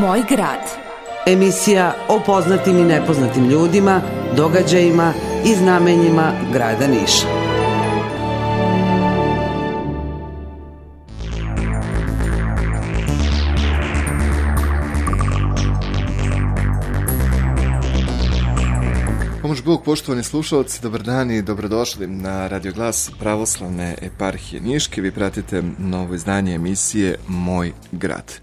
Moj grad. Emisija o poznatim i nepoznatim ljudima, događajima i znamenjima grada Niša. Pomoć Bog, poštovani slušalci, dobar dan i dobrodošli na radioglas Pravoslavne eparhije Niške. Vi pratite novo izdanje emisije Moj grad.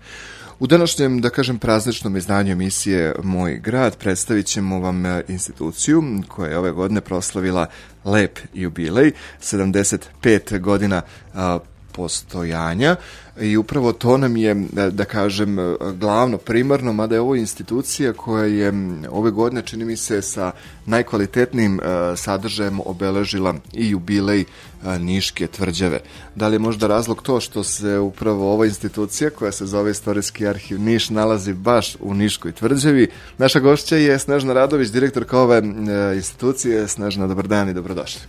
U današnjem, da kažem, prazničnom izdanju emisije Moj grad predstavit ćemo vam e, instituciju koja je ove godine proslavila lep jubilej, 75 godina postojanja i upravo to nam je, da, kažem, glavno, primarno, mada je ovo institucija koja je ove godine, čini mi se, sa najkvalitetnijim sadržajem obeležila i jubilej Niške tvrđave. Da li je možda razlog to što se upravo ova institucija koja se zove Istorijski arhiv Niš nalazi baš u Niškoj tvrđavi? Naša gošća je Snežna Radović, direktorka ove institucije. Snežna, dobar dan i dobrodošli.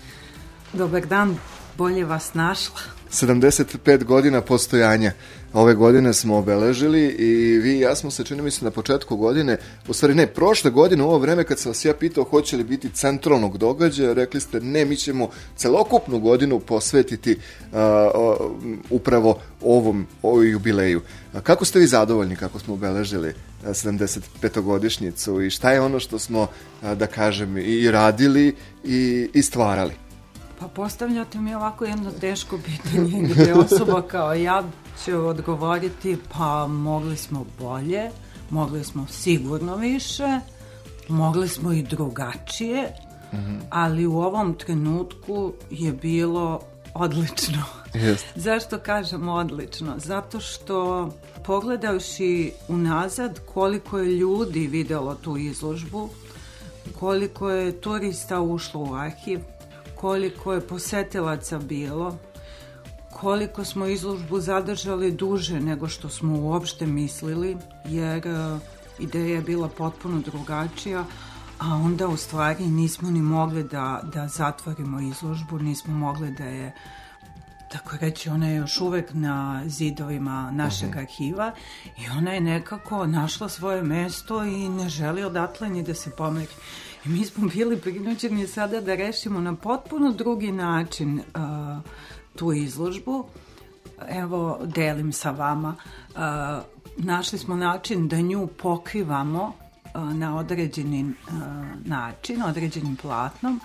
Dobar dan, bolje vas našla. 75 godina postojanja. Ove godine smo obeležili i vi i ja smo se, čini mi se, na početku godine, u stvari ne, prošle godine u ovo vreme kad sam vas ja pitao hoće li biti centralnog događaja, rekli ste ne, mi ćemo celokupnu godinu posvetiti uh, uh, upravo ovom, ovoj jubileju. A kako ste vi zadovoljni kako smo obeležili 75-godišnjicu i šta je ono što smo, da kažem, i radili i, i stvarali? Pa postavljate mi ovako jedno teško pitanje gde osoba kao ja će odgovoriti pa mogli smo bolje, mogli smo sigurno više, mogli smo i drugačije, mm -hmm. ali u ovom trenutku je bilo odlično. Yes. Zašto kažem odlično? Zato što pogledavši unazad koliko je ljudi videlo tu izložbu, koliko je turista ušlo u arhiv, koliko je posetilaca bilo, koliko smo izložbu zadržali duže nego što smo uopšte mislili, jer uh, ideja je bila potpuno drugačija, a onda u stvari nismo ni mogli da, da zatvorimo izložbu, nismo mogli da je tako reći, ona je još uvek na zidovima našeg uh mhm. -huh. arhiva i ona je nekako našla svoje mesto i ne želi odatle ni da se pomeri. I mi smo bili prinuđeni sada da rešimo na potpuno drugi način uh, tu izložbu. Evo, delim sa vama. Uh, našli smo način da nju pokrivamo uh, na određeni uh, način, određenim platnom,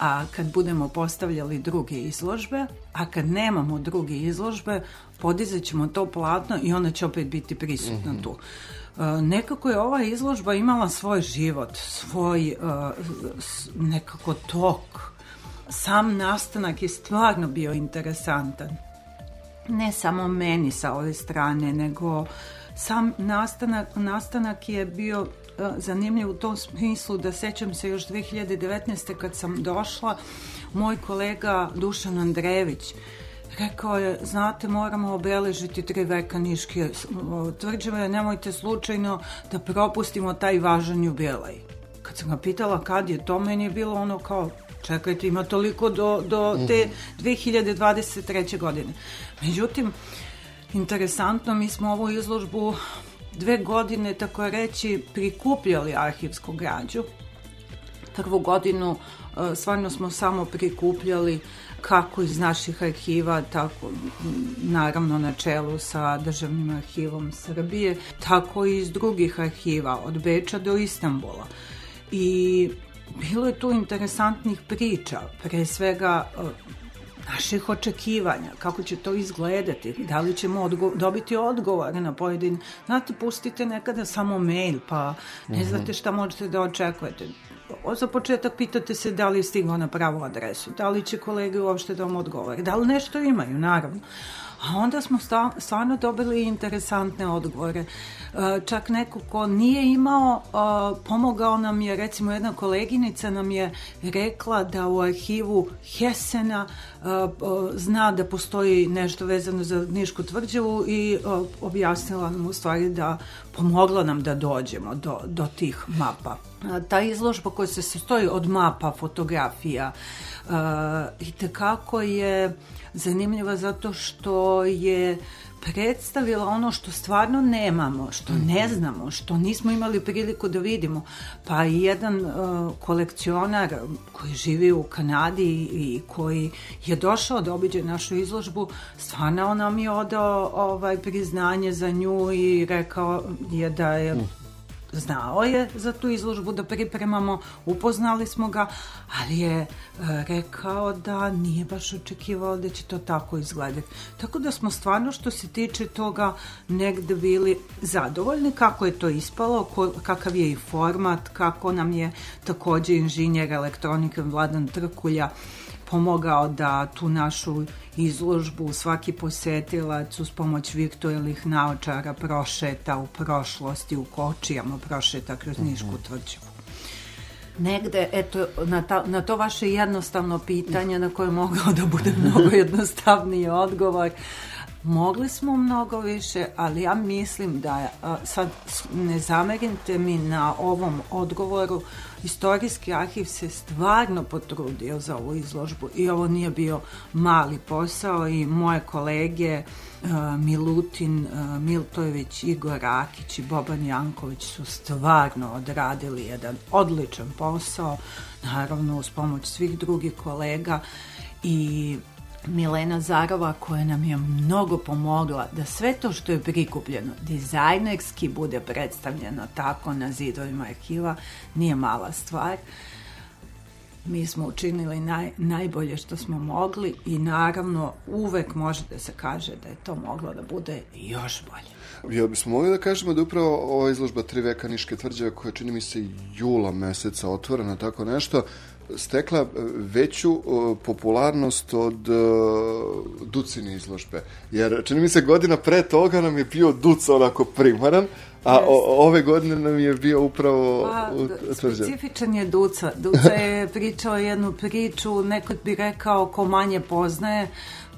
a kad budemo postavljali druge izložbe, a kad nemamo druge izložbe, podizat ćemo to platno i ona će opet biti prisutna mm -hmm. tu. E, nekako je ova izložba imala svoj život, svoj uh, nekako tok. Sam nastanak je stvarno bio interesantan. Ne samo meni sa ove strane, nego sam nastanak, nastanak je bio zanimljiv u tom smislu da sećam se još 2019. kad sam došla, moj kolega Dušan Andrejević Rekao je, znate, moramo obeležiti tri veka Niške tvrđave, nemojte slučajno da propustimo taj važan jubilej. Kad sam ga pitala kad je to, meni je bilo ono kao, čekajte, ima toliko do, do te 2023. Mhm. godine. Međutim, interesantno, mi smo ovu izložbu dve godine, tako reći, prikupljali arhivsku građu. Prvu godinu e, stvarno smo samo prikupljali kako iz naših arhiva, tako naravno na čelu sa Državnim arhivom Srbije, tako i iz drugih arhiva, od Beča do Istambula. I bilo je tu interesantnih priča, pre svega e, naših očekivanja, kako će to izgledati, da li ćemo odgo dobiti odgovore na pojedin... Znate, pustite nekada samo mail, pa ne znate šta možete da očekujete za početak pitate se da li je stigao na pravu adresu, da li će kolege uopšte da vam odgovore, da li nešto imaju, naravno. A onda smo stvarno dobili interesantne odgovore. E, čak neko ko nije imao, e, pomogao nam je, recimo jedna koleginica nam je rekla da u arhivu Hesena e, zna da postoji nešto vezano za Nišku tvrđavu i objasnila nam u stvari da pomogla nam da dođemo do, do tih mapa. Ta izložba koja se sastoji od mapa, fotografija, i tekako je zanimljiva zato što je predstavila ono što stvarno nemamo, što ne znamo, što nismo imali priliku da vidimo. Pa i jedan uh, kolekcionar koji živi u Kanadi i koji je došao da obiđe našu izložbu, stvarno on nam je odao ovaj, priznanje za nju i rekao je da je znao je za tu izložbu da pripremamo, upoznali smo ga, ali je e, rekao da nije baš očekivao da će to tako izgledati. Tako da smo stvarno što se tiče toga negde bili zadovoljni kako je to ispalo, kakav je i format, kako nam je takođe inženjer elektronike Vladan Trkulja pomogao da tu našu izložbu svaki posetilac uz pomoć virtualnih naočara prošeta u prošlosti, u kočijama prošeta kroz mhm. Nišku tvrđavu. Negde, eto, na, ta, na to vaše jednostavno pitanje na koje mogao da bude mnogo jednostavniji odgovor, Mogli smo mnogo više, ali ja mislim da sad ne zamerite mi na ovom odgovoru, istorijski arhiv se stvarno potrudio za ovu izložbu i ovo nije bio mali posao i moje kolege Milutin Miltojević, Igor Rakić i Boban Janković su stvarno odradili jedan odličan posao, naravno uz pomoć svih drugih kolega i Milena Zarova koja nam je mnogo pomogla da sve to što je prikupljeno dizajnerski bude predstavljeno tako na zidovima arhiva nije mala stvar. Mi smo učinili naj, najbolje što smo mogli i naravno uvek može da se kaže da je to moglo da bude još bolje. Jel bismo mogli da kažemo da upravo ova izložba Tri veka Niške tvrđave koja čini mi se jula meseca otvorena, tako nešto, stekla e, veću uh, popularnost od uh, Ducine izložbe. Jer čini mi se godina pre toga nam je bio Duc onako primaran, a o, ove godine nam je bio upravo pa, utvrđen. Specifičan je Duca. Duca je pričao jednu priču, neko bi rekao ko manje poznaje,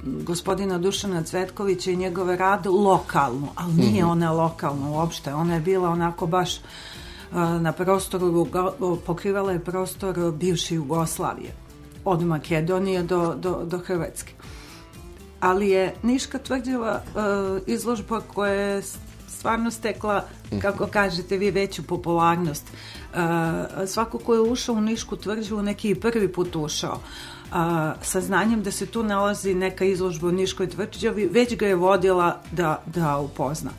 gospodina Dušana Cvetkovića i njegove rade lokalnu, ali nije mm -hmm. ona lokalna uopšte, ona je bila onako baš uh, na prostoru, pokrivala je prostor bivše Jugoslavije, od Makedonije do, do, do Hrvatske. Ali je Niška tvrđava izložba koja je stvarno stekla, kako kažete vi, veću popularnost. Svako ko je ušao u Nišku tvrđavu, neki i prvi put ušao, a, sa znanjem da se tu nalazi neka izložba u Niškoj tvrđavi, već ga je vodila da, da upozna,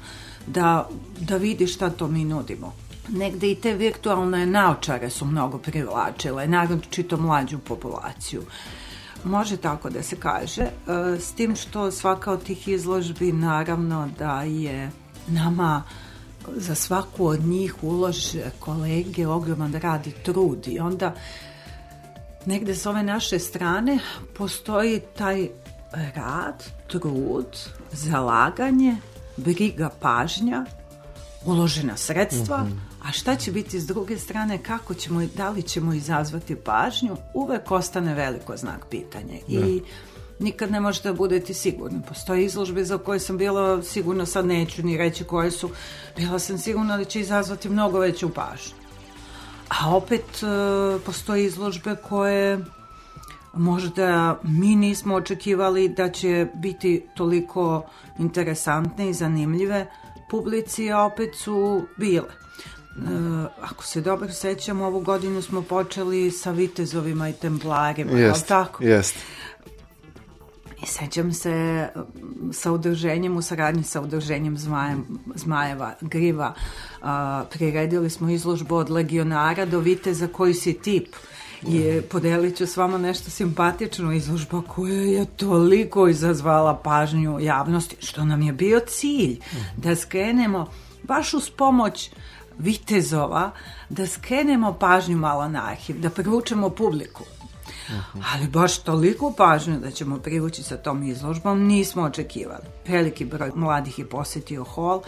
da, da vidi šta to mi nudimo negde i te virtualne naočare su mnogo privlačile, naročito mlađu populaciju. Može tako da se kaže, e, s tim što svaka od tih izložbi naravno da je nama za svaku od njih ulože kolege ogroman rad i trud. I onda negde s ove naše strane postoji taj rad, trud, zalaganje, briga, pažnja, uložena sredstva, mm -hmm A šta će biti s druge strane, kako ćemo, da li ćemo izazvati pažnju, uvek ostane veliko znak pitanja. I ne. nikad ne možete da budete sigurni. Postoje izložbe za koje sam bila sigurna, sad neću ni reći koje su, bila sam sigurna da će izazvati mnogo veću pažnju. A opet e, postoje izložbe koje možda mi nismo očekivali da će biti toliko interesantne i zanimljive publici, a opet su bile. Uh, ako se dobro sećam, ovu godinu smo počeli sa vitezovima i templarima, jest, tako? Jest. I sećam se sa udruženjem, u saradnji sa udruženjem Zmajem, Zmajeva Griva, uh, priredili smo izložbu od legionara do viteza koji si tip. I podelit ću s vama nešto simpatično izložba koja je toliko izazvala pažnju javnosti, što nam je bio cilj, da skrenemo baš uz pomoć uh, vitezova da skrenemo pažnju malo na arhiv, da privučemo publiku. Ali baš toliko pažnju da ćemo privući sa tom izložbom nismo očekivali. Veliki broj mladih je posetio hol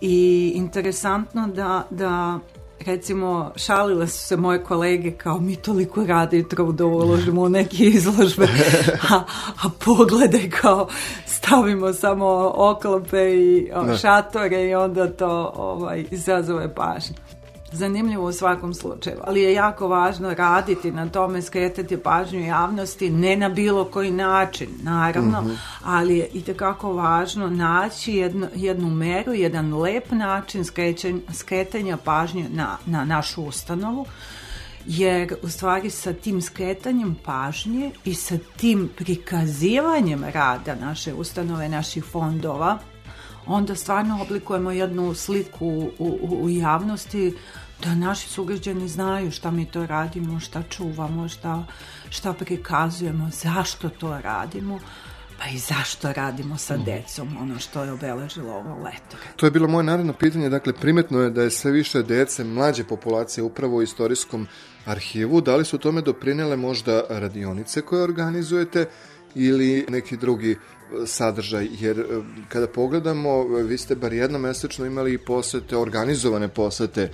i interesantno da, da recimo, šalile su se moje kolege kao mi toliko rade i truda uložimo u neke izložbe, a, a pogledaj kao stavimo samo oklope i o, da. šatore i onda to ovaj, izazove pažnju. Zanimljivo u svakom slučaju, ali je jako važno raditi na tome, skretati pažnju javnosti, ne na bilo koji način, naravno, mm -hmm. ali je i tekako važno naći jednu, jednu meru, jedan lep način skrećen, skretanja pažnje na, na našu ustanovu, jer u stvari sa tim skretanjem pažnje i sa tim prikazivanjem rada naše ustanove, naših fondova, onda stvarno oblikujemo jednu sliku u, u, u javnosti da naši sugrađani znaju šta mi to radimo, šta čuvamo, šta, šta prikazujemo, zašto to radimo pa i zašto radimo sa mhm. decom ono što je obeležilo ovo leto. To je bilo moje naredno pitanje, dakle primetno je da je sve više dece mlađe populacije upravo u istorijskom arhivu, da li su tome doprinele možda radionice koje organizujete ili neki drugi sadržaj, jer e, kada pogledamo, vi ste bar jednomesečno imali posete, organizovane posete e,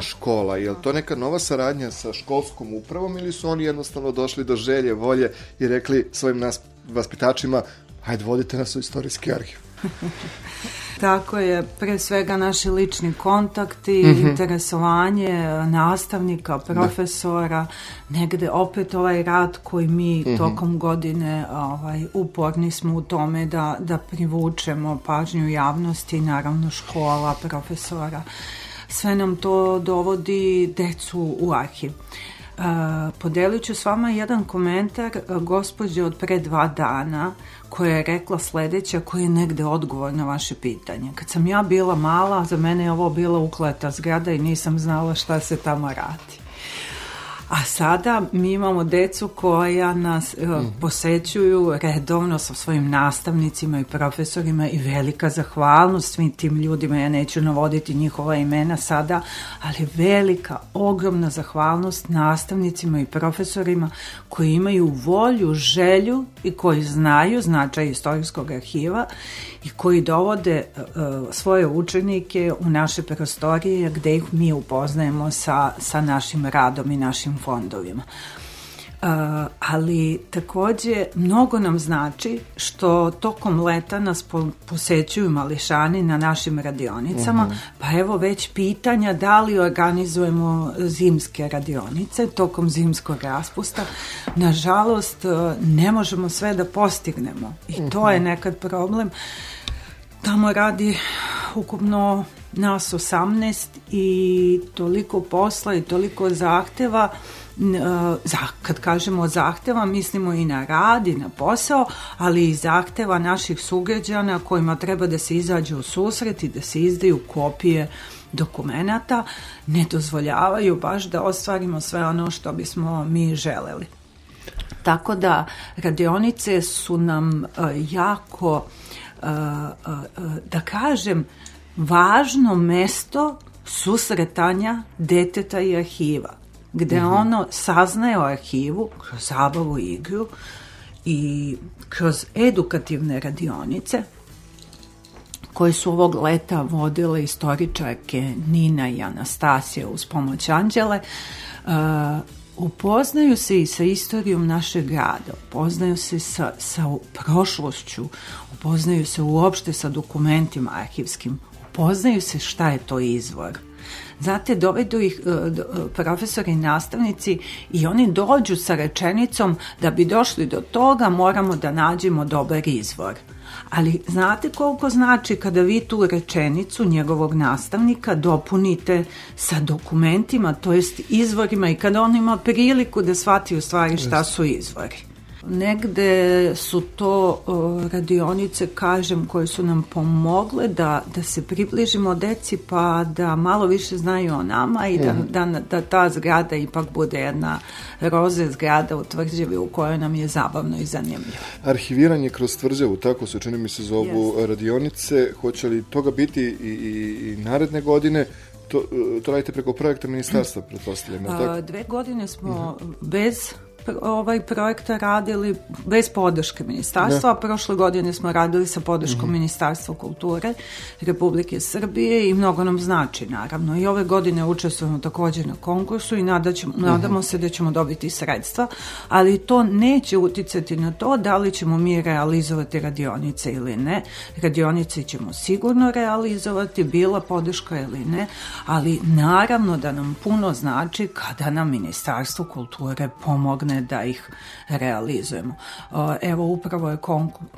škola. Je li to neka nova saradnja sa školskom upravom ili su oni jednostavno došli do želje, volje i rekli svojim nas vaspitačima, hajde vodite nas u istorijski arhiv? Tako je, pre svega naši lični kontakti, mm -hmm. interesovanje nastavnika, da. profesora, da. negde opet ovaj rad koji mi mm -hmm. tokom godine ovaj, uporni smo u tome da, da privučemo pažnju javnosti, naravno škola, profesora. Sve nam to dovodi decu u arhiv. Uh, podelit ću s vama jedan komentar uh, gospođe od pre dva dana koja je rekla sledeća, koja je negde odgovor na vaše pitanje. Kad sam ja bila mala, za mene je ovo bila ukleta zgrada i nisam znala šta se tamo radi. A sada mi imamo decu koja nas mm. posećuju redovno sa svojim nastavnicima i profesorima i velika zahvalnost svim tim ljudima, ja neću navoditi njihova imena sada, ali velika, ogromna zahvalnost nastavnicima i profesorima koji imaju volju, želju i koji znaju značaj istorijskog arhiva i koji dovode uh, svoje učenike u naše prostorije gde ih mi upoznajemo sa, sa našim radom i našim fondovima. Uh, ali takođe mnogo nam znači što tokom leta nas po, posećuju mališani na našim radionicama, uh mhm. -huh. pa evo već pitanja da li organizujemo zimske radionice tokom zimskog raspusta. Nažalost, ne možemo sve da postignemo i uh -huh. to je mhm. nekad problem. Tamo radi ukupno nas 18 i toliko posla i toliko zahteva za, kad kažemo zahteva, mislimo i na rad i na posao, ali i zahteva naših sugrađana kojima treba da se izađe u susret i da se izdaju kopije dokumenata, ne dozvoljavaju baš da ostvarimo sve ono što bismo mi želeli. Tako da radionice su nam jako da kažem, važno mesto susretanja deteta i arhiva, gde mm -hmm. ono saznaje o arhivu kroz zabavu i igru i kroz edukativne radionice koje su ovog leta vodile istoričarke Nina i Anastasija uz pomoć Anđele, uh, upoznaju se i sa istorijom našeg grada, upoznaju se sa, sa prošlošću, upoznaju se uopšte sa dokumentima arhivskim, upoznaju se šta je to izvor. Znate, dovedu ih e, e, profesori i nastavnici i oni dođu sa rečenicom da bi došli do toga moramo da nađemo dobar izvor. Ali znate koliko znači kada vi tu rečenicu njegovog nastavnika dopunite sa dokumentima, to jest izvorima i kada on ima priliku da shvati u stvari šta su izvori. Negde su to uh, radionice, kažem, koje su nam pomogle da, da se približimo deci pa da malo više znaju o nama i da, mm. da, da ta zgrada ipak bude jedna roze zgrada u tvrđevi u kojoj nam je zabavno i zanimljivo. Arhiviranje kroz tvrđevu, tako se čini mi se zovu yes. radionice, hoće li toga biti i, i, i naredne godine? To, to radite preko projekta ministarstva, pretpostavljam, tako? Dve godine smo uh mhm. -huh. bez ovaj projekta radili bez podrške ministarstva, da. prošle godine smo radili sa podrškom mm -hmm. Ministarstva kulture Republike Srbije i mnogo nam znači naravno. I ove godine učestvujemo takođe na konkursu i nadaćemo, mm -hmm. nadamo se da ćemo dobiti sredstva, ali to neće uticati na to da li ćemo mi realizovati radionice ili ne. Radionice ćemo sigurno realizovati, bila podrška ili ne, ali naravno da nam puno znači kada nam Ministarstvo kulture pomogne da ih realizujemo. Evo, upravo je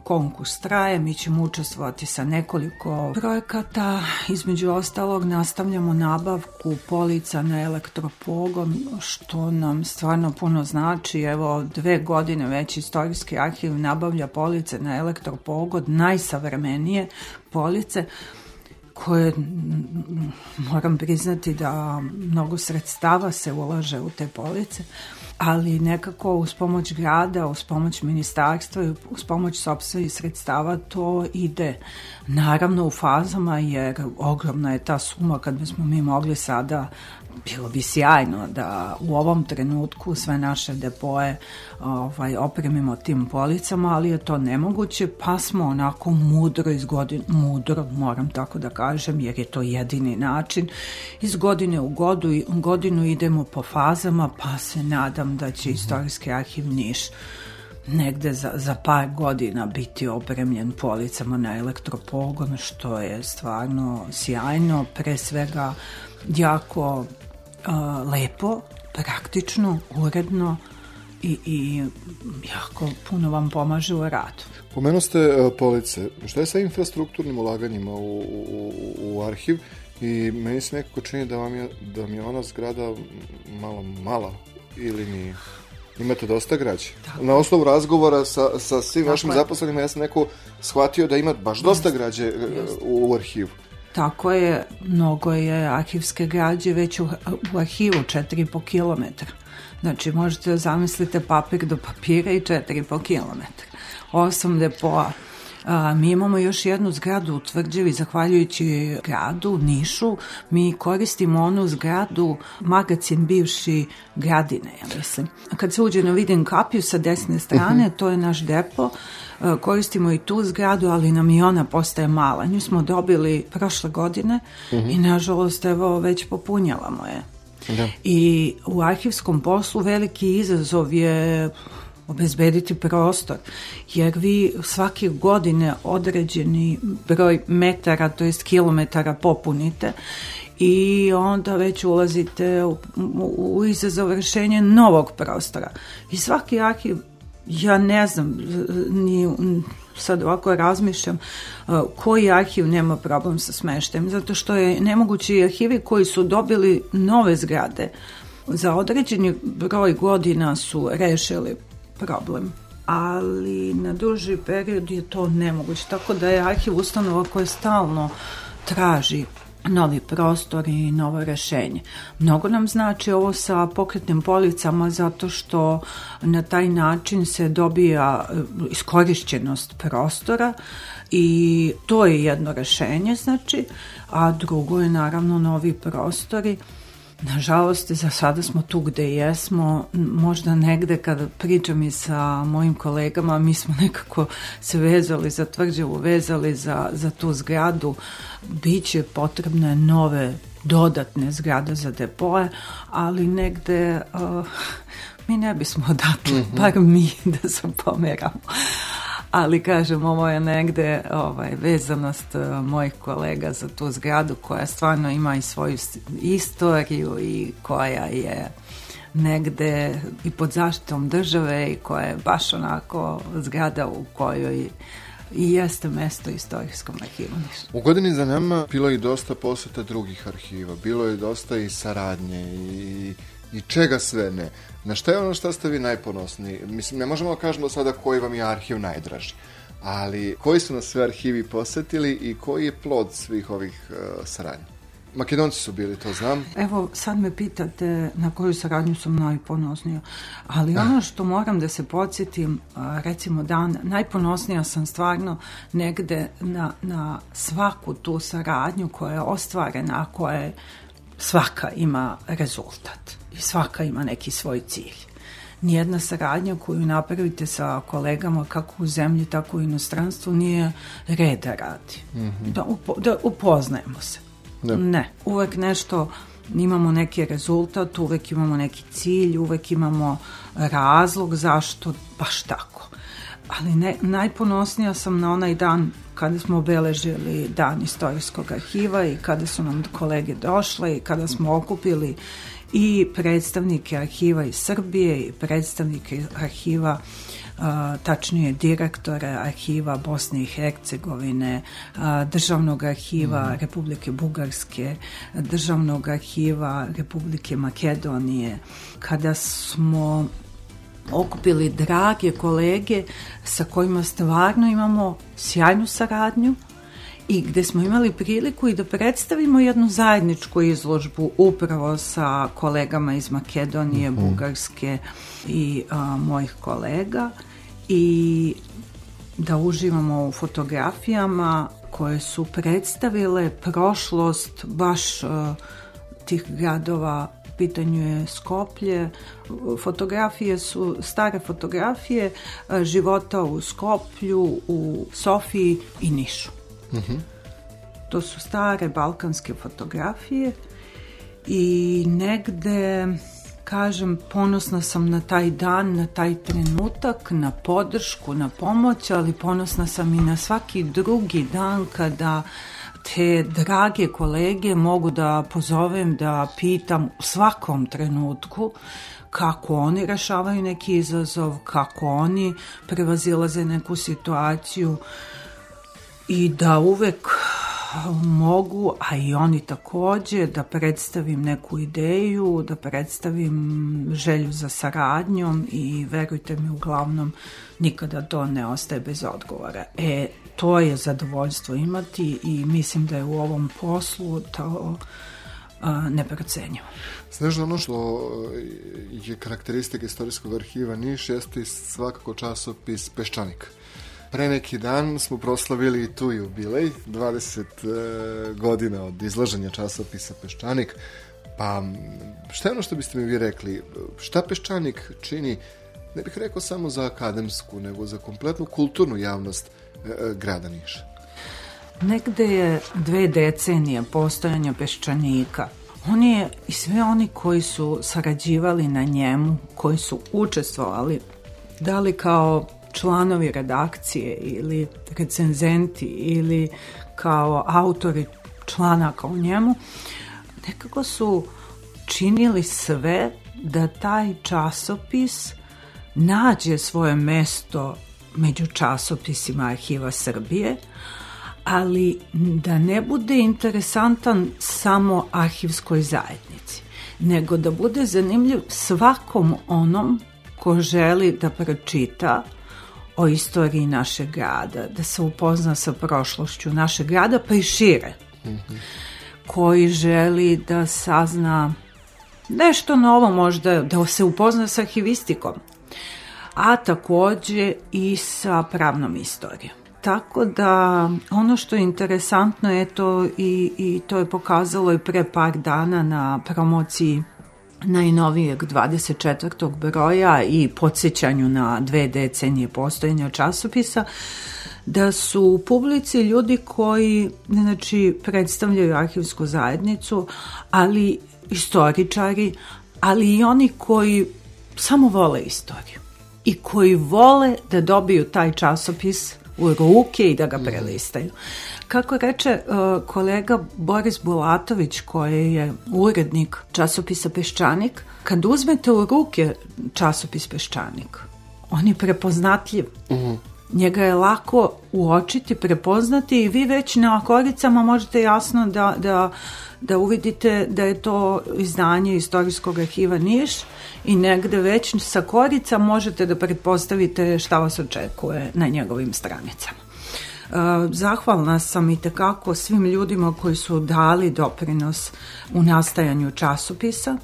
konkurs traje, mi ćemo učestvovati sa nekoliko projekata, između ostalog nastavljamo nabavku polica na elektropogon, što nam stvarno puno znači. Evo, dve godine već istorijski arhiv nabavlja police na elektropogon, najsavremenije police, koje moram priznati da mnogo sredstava se ulaže u te police, ali nekako uz pomoć grada, uz pomoć ministarstva i uz pomoć sobstvenih sredstava to ide. Naravno u fazama jer ogromna je ta suma kad bismo mi mogli sada bilo bi sjajno da u ovom trenutku sve naše depoje ovaj, opremimo tim policama, ali je to nemoguće, pa smo onako mudro iz godine, mudro moram tako da kažem, jer je to jedini način. Iz godine u godu, godinu idemo po fazama, pa se nadam da će Istorijski arhiv Niš negde za, za par godina biti opremljen policama na elektropogon, što je stvarno sjajno, pre svega jako a, lepo, praktično, uredno i, i jako puno vam pomaže u radu. Pomenu ste uh, police. Šta je sa infrastrukturnim ulaganjima u, u, u arhiv? I meni se nekako čini da vam je, da mi je ona zgrada malo mala ili ni Imate dosta građe. Tako. Na osnovu razgovora sa, sa svim Tako vašim je. zaposlenima ja sam neko shvatio da ima baš dosta građe Just. u, u arhivu. Tako je, mnogo je arhivske građe već u, u arhivu 4,5 km. Znači, možete da zamislite papir do papira i 4,5 km. Osam depoa. A, mi imamo još jednu zgradu u Tvrđevi, zahvaljujući gradu, Nišu, mi koristimo onu zgradu, magacin bivši gradine, ja mislim. Kad se uđe na Viden kapiju sa desne strane, mhm. to je naš depo, E, koristimo i tu zgradu, ali nam i ona postaje mala. Nju smo dobili prošle godine uh -huh. i nažalost evo već popunjavamo je. Da. I u arhivskom poslu veliki izazov je obezbediti prostor, jer vi svake godine određeni broj metara, to jest kilometara popunite i onda već ulazite u, u, u izazov rešenja novog prostora. I svaki arhiv ja ne znam, ni sad ovako razmišljam, koji arhiv nema problem sa smeštajem, zato što je nemoguće i arhivi koji su dobili nove zgrade za određeni broj godina su rešili problem. Ali na duži period je to nemoguće, tako da je arhiv ustanova koja stalno traži novi prostor i novo rešenje. Mnogo nam znači ovo sa pokretnim policama zato što na taj način se dobija e, iskorišćenost prostora i to je jedno rešenje znači, a drugo je naravno novi prostori Nažalost, za sada smo tu gde jesmo. Možda negde kada pričam i sa mojim kolegama, mi smo nekako se vezali za tvrđevu, vezali za, za tu zgradu. Biće potrebne nove dodatne zgrade za depoje, ali negde uh, mi ne bismo odatle, mm -hmm. bar mi da se pomeramo ali kažem ovo je negde ovaj, vezanost uh, mojih kolega za tu zgradu koja stvarno ima i svoju istoriju i koja je negde i pod zaštitom države i koja je baš onako zgrada u kojoj i jeste mesto istorijskom arhivu. U godini za nama bilo je dosta poseta drugih arhiva, bilo je dosta i saradnje i, i čega sve ne. Na šta je ono što ste vi najponosniji? Mislim, ne možemo da kažemo sada koji vam je arhiv najdraži, ali koji su nas sve arhivi posetili i koji je plod svih ovih uh, saradnja? Makedonci su bili, to znam. Evo, sad me pitate na koju saradnju sam najponosnija, ali ah. ono što moram da se podsjetim, recimo dan, najponosnija sam stvarno negde na, na svaku tu saradnju koja je ostvarena, koja je svaka ima rezultat i svaka ima neki svoj cilj. nijedna saradnja koju napravite sa kolegama kako u zemlji, tako u inostranstvu nije reda radi. Mm -hmm. da, upo, da upoznajemo se. Ne. ne. Uvek nešto imamo neki rezultat, uvek imamo neki cilj, uvek imamo razlog zašto baš tako. Ali ne, najponosnija sam na onaj dan kada smo obeležili dan istorijskog arhiva i kada su nam kolege došle i kada smo okupili i predstavnike arhiva iz Srbije i predstavnike arhiva tačnije direktore arhiva Bosne i Hercegovine, državnog arhiva mm. Republike Bugarske, državnog arhiva Republike Makedonije, kada smo okupili drage kolege sa kojima stvarno imamo sjajnu saradnju i gde smo imali priliku i da predstavimo jednu zajedničku izložbu upravo sa kolegama iz Makedonije, mm -hmm. Bugarske i a, mojih kolega i da uživamo u fotografijama koje su predstavile prošlost baš a, tih gradova pitanju je Skoplje. Fotografije su stare fotografije života u Skoplju, u Sofiji i Nišu. Mm -hmm. To su stare balkanske fotografije i negde kažem, ponosna sam na taj dan, na taj trenutak, na podršku, na pomoć, ali ponosna sam i na svaki drugi dan kada te drage kolege mogu da pozovem da pitam u svakom trenutku kako oni rešavaju neki izazov, kako oni prevazilaze neku situaciju i da uvek mogu, a i oni takođe, da predstavim neku ideju, da predstavim želju za saradnjom i verujte mi, uglavnom nikada to ne ostaje bez odgovora. E, to je zadovoljstvo imati i mislim da je u ovom poslu to neprocenjivo. Znaš, ono što je karakteristika istorijskog arhiva Niš jeste svakako časopis Peščanik. Pre neki dan smo proslavili tu jubilej, 20 e, godina od izlaženja časopisa Peščanik. Pa, šta je ono što biste mi vi rekli? Šta Peščanik čini, ne bih rekao samo za akademsku, nego za kompletnu kulturnu javnost e, grada Niša? Negde je dve decenije postojanja Peščanika. On je i sve oni koji su sarađivali na njemu, koji su učestvovali, da li kao članovi redakcije ili recenzenti ili kao autori članaka u njemu, nekako su činili sve da taj časopis nađe svoje mesto među časopisima Arhiva Srbije, ali da ne bude interesantan samo arhivskoj zajednici, nego da bude zanimljiv svakom onom ko želi da pročita o istoriji našeg grada, da se upozna sa prošlošću našeg grada, pa i šire. Mm -hmm. Koji želi da sazna nešto novo možda, da se upozna sa arhivistikom, a takođe i sa pravnom istorijom. Tako da ono što je interesantno je to i, i to je pokazalo i pre par dana na promociji najnovijeg 24. broja i podsjećanju na dve decenije postojanja časopisa, da su u publici ljudi koji znači, predstavljaju arhivsku zajednicu, ali istoričari, ali i oni koji samo vole istoriju i koji vole da dobiju taj časopis u ruke i da ga prelistaju. Kako reče uh, kolega Boris Bulatović, koji je urednik časopisa Peščanik, kad uzmete u ruke časopis Peščanik, on je prepoznatljiv. Mhm. -huh. Njega je lako uočiti, prepoznati i vi već na koricama možete jasno da, da, da uvidite da je to izdanje istorijskog arhiva Niš i negde već sa korica možete da pretpostavite šta vas očekuje na njegovim stranicama. Zahvalna sam i tekako svim ljudima koji su dali doprinos u nastajanju časopisa,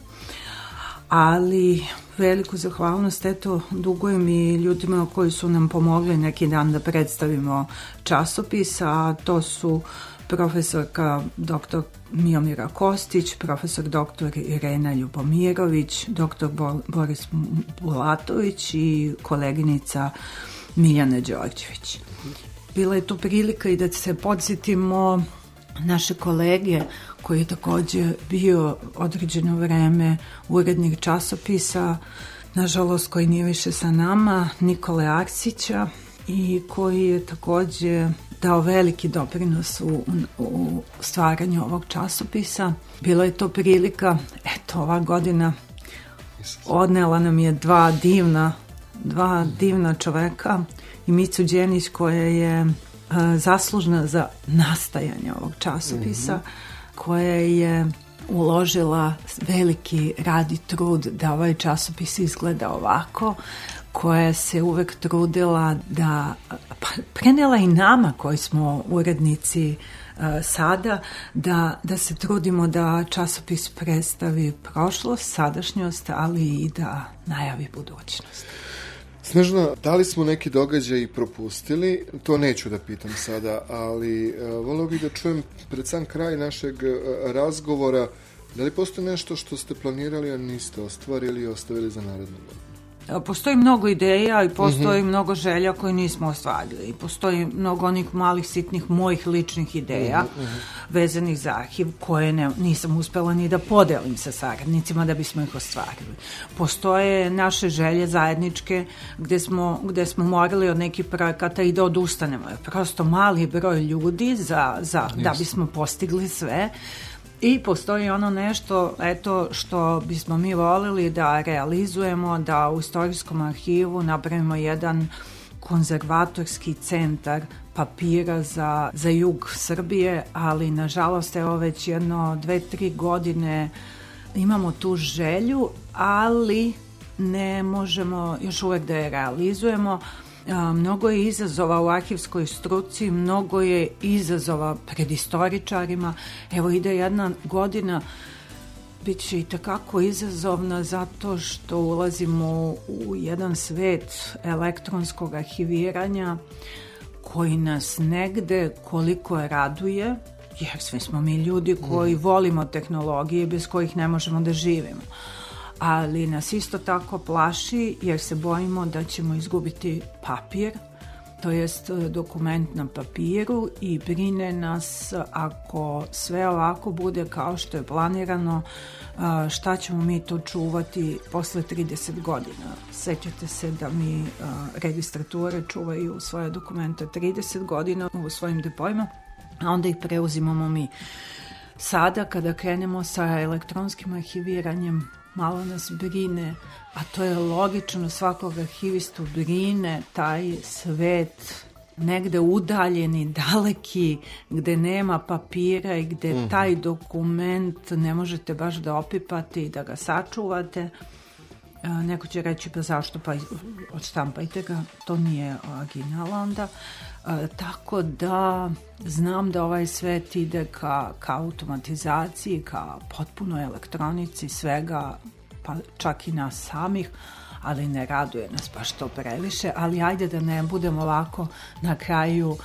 ali veliku zahvalnost eto dugujem i ljudima koji su nam pomogli neki dan da predstavimo časopis, a to su profesorka dr. Miomira Kostić, profesor dr. Irena Ljubomirović, dr. Boris Bulatović i koleginica Miljana Đorđević. Bila je to prilika i da se podsjetimo naše kolege koji je takođe bio određeno vreme urednik časopisa, nažalost koji nije više sa nama, Nikole Arsića i koji je takođe dao veliki doprinos u, u stvaranju ovog časopisa. Bila je to prilika, eto, ova godina odnela nam je dva divna, dva divna čoveka i Micu Đenić koja je a, zaslužna za nastajanje ovog časopisa, mm -hmm. koja je uložila veliki rad i trud da ovaj časopis izgleda ovako, koja se uvek trudila da pa, prenela i nama koji smo urednici uh, sada da, da se trudimo da časopis predstavi prošlost, sadašnjost, ali i da najavi budućnost. Snežna, da li smo neki događaj propustili? To neću da pitam sada, ali uh, voleo bih da čujem pred sam kraj našeg uh, razgovora da li postoje nešto što ste planirali, a niste ostvarili i ostavili za narednu godinu? Postoji mnogo ideja i postoji mm -hmm. mnogo želja koje nismo ostvarili. Postoji mnogo onih malih, sitnih mojih ličnih ideja mm -hmm. vezanih za arhiv koje ne, nisam uspela ni da podelim sa saradnicima da bismo ih ostvarili. Postoje naše želje zajedničke gde smo, gde smo morali od nekih projekata i da odustanemo. Prosto mali broj ljudi za, za, da bismo postigli sve I postoji ono nešto, eto, što bismo mi volili da realizujemo, da u istorijskom arhivu napravimo jedan konzervatorski centar papira za, za jug Srbije, ali nažalost evo već jedno dve, tri godine imamo tu želju, ali ne možemo još uvek da je realizujemo. A, mnogo je izazova u arhivskoj struci, mnogo je izazova pred istoričarima. Evo ide jedna godina Biće i takako izazovna zato što ulazimo u jedan svet elektronskog arhiviranja koji nas negde koliko je raduje, jer sve smo mi ljudi koji mm. volimo tehnologije bez kojih ne možemo da živimo ali nas isto tako plaši jer se bojimo da ćemo izgubiti papir, to jest e, dokument na papiru i brine nas ako sve ovako bude kao što je planirano, e, šta ćemo mi to čuvati posle 30 godina. Sećate se da mi e, registrature čuvaju svoje dokumente 30 godina u svojim depojima, a onda ih preuzimamo mi. Sada kada krenemo sa elektronskim arhiviranjem malo nas brine, a to je logično svakog arhivistu brine taj svet negde udaljeni, daleki, gde nema papira i gde mm. taj dokument ne možete baš da opipate i da ga sačuvate. A, neko će reći pa zašto, pa odštampajte ga, to nije original onda. A, tako da znam da ovaj svet ide ka, ka automatizaciji, ka potpuno elektronici svega, pa čak i nas samih, ali ne raduje nas baš to previše, ali ajde da ne budem ovako na kraju,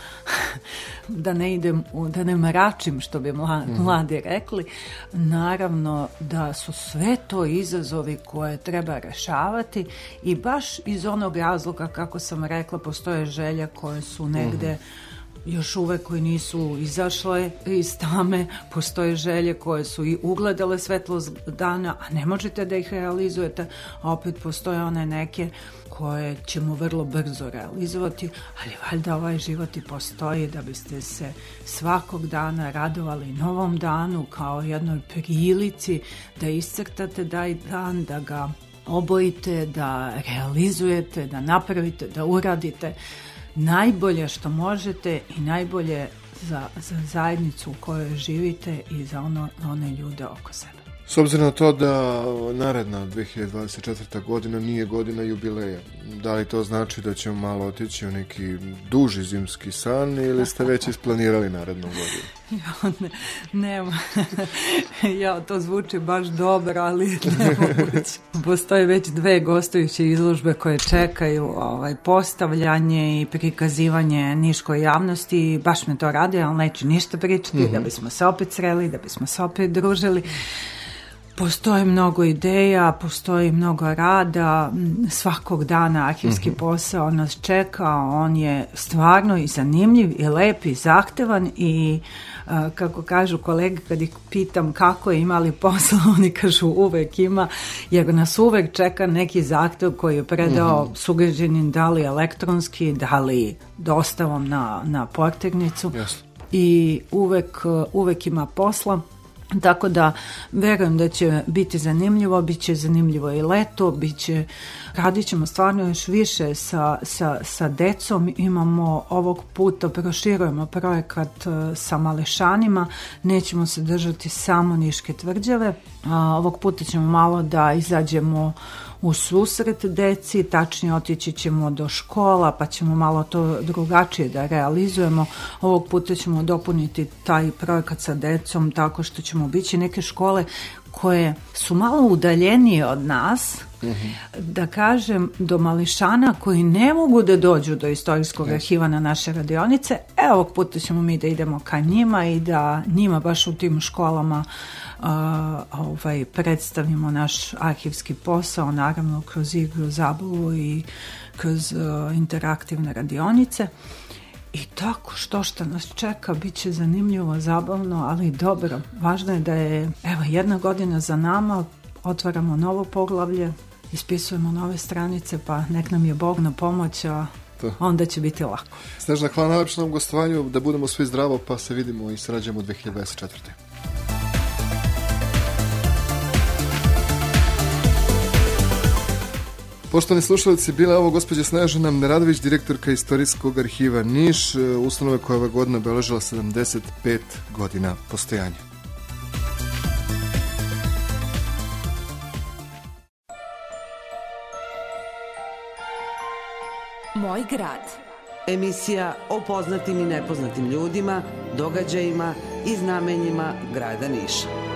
da ne idem, da ne mračim, što bi mla, mhm. mladi rekli. Naravno da su sve to izazovi koje treba rešavati i baš iz onog razloga, kako sam rekla, postoje želje koje su negde mm -hmm još uvek koji nisu izašle iz tame, postoje želje koje su i ugledale svetlost dana, a ne možete da ih realizujete, a opet postoje one neke koje ćemo vrlo brzo realizovati, ali valjda ovaj život i postoji da biste se svakog dana radovali novom danu kao jednoj prilici da iscrtate daj dan, da ga obojite, da realizujete, da napravite, da uradite najbolje što možete i najbolje za, za zajednicu u kojoj živite i za ono, one ljude oko sebe. S obzirom na to da naredna 2024. godina nije godina jubileja, da li to znači da ćemo malo otići u neki duži zimski san ili ste već isplanirali narednu godinu? Ja, ne, nema. ja, to zvuči baš dobro, ali nemoguće. Postoje već dve gostujuće izložbe koje čekaju ovaj, postavljanje i prikazivanje niškoj javnosti. Baš me to radi, ali neću ništa pričati, mm -hmm. da bismo se opet sreli, da bismo se opet družili. Postoji mnogo ideja, postoji mnogo rada, svakog dana arhivski mm -hmm. posao nas čeka, on je stvarno i zanimljiv i lep i zahtevan i a, kako kažu kolege kad ih pitam kako je imali posao, oni kažu uvek ima, jer nas uvek čeka neki zahtev koji je predao mm -hmm. sugrađenim da li elektronski, da li dostavom na, na portirnicu yes. i uvek, uvek ima posla Tako da verujem da će biti zanimljivo, bit će zanimljivo i leto, bit će, radit ćemo stvarno još više sa, sa, sa decom, imamo ovog puta, proširujemo projekat e, sa malešanima, nećemo se držati samo Niške tvrđave, ovog puta ćemo malo da izađemo u susret deci, tačnije otići ćemo do škola, pa ćemo malo to drugačije da realizujemo. Ovog puta ćemo dopuniti taj projekat sa decom tako što ćemo bići neke škole koje su malo udaljenije od nas, uh mhm. -huh. da kažem, do mališana koji ne mogu da dođu do istorijskog yes. arhiva na naše radionice. E, ovog puta ćemo mi da idemo ka njima i da njima baš u tim školama a, ovaj, predstavimo naš arhivski posao, naravno kroz igru, zabavu i kroz a, interaktivne radionice. I tako što što nas čeka bit će zanimljivo, zabavno, ali dobro. Važno je da je evo jedna godina za nama, otvaramo novo poglavlje, ispisujemo nove stranice, pa nek nam je Bog na pomoć, a to. onda će biti lako. Snežna, hvala najlepše na gostovanju, da budemo svi zdravo, pa se vidimo i srađamo 2024. Poštovani slušalci, bila je ovo gospođa Snežana Neradović, direktorka Istorijskog arhiva Niš, e, ustanove koja je ove godine obeležila 75 godina postojanja. Moj grad. Emisija o poznatim i nepoznatim ljudima, događajima i znamenjima grada Niša.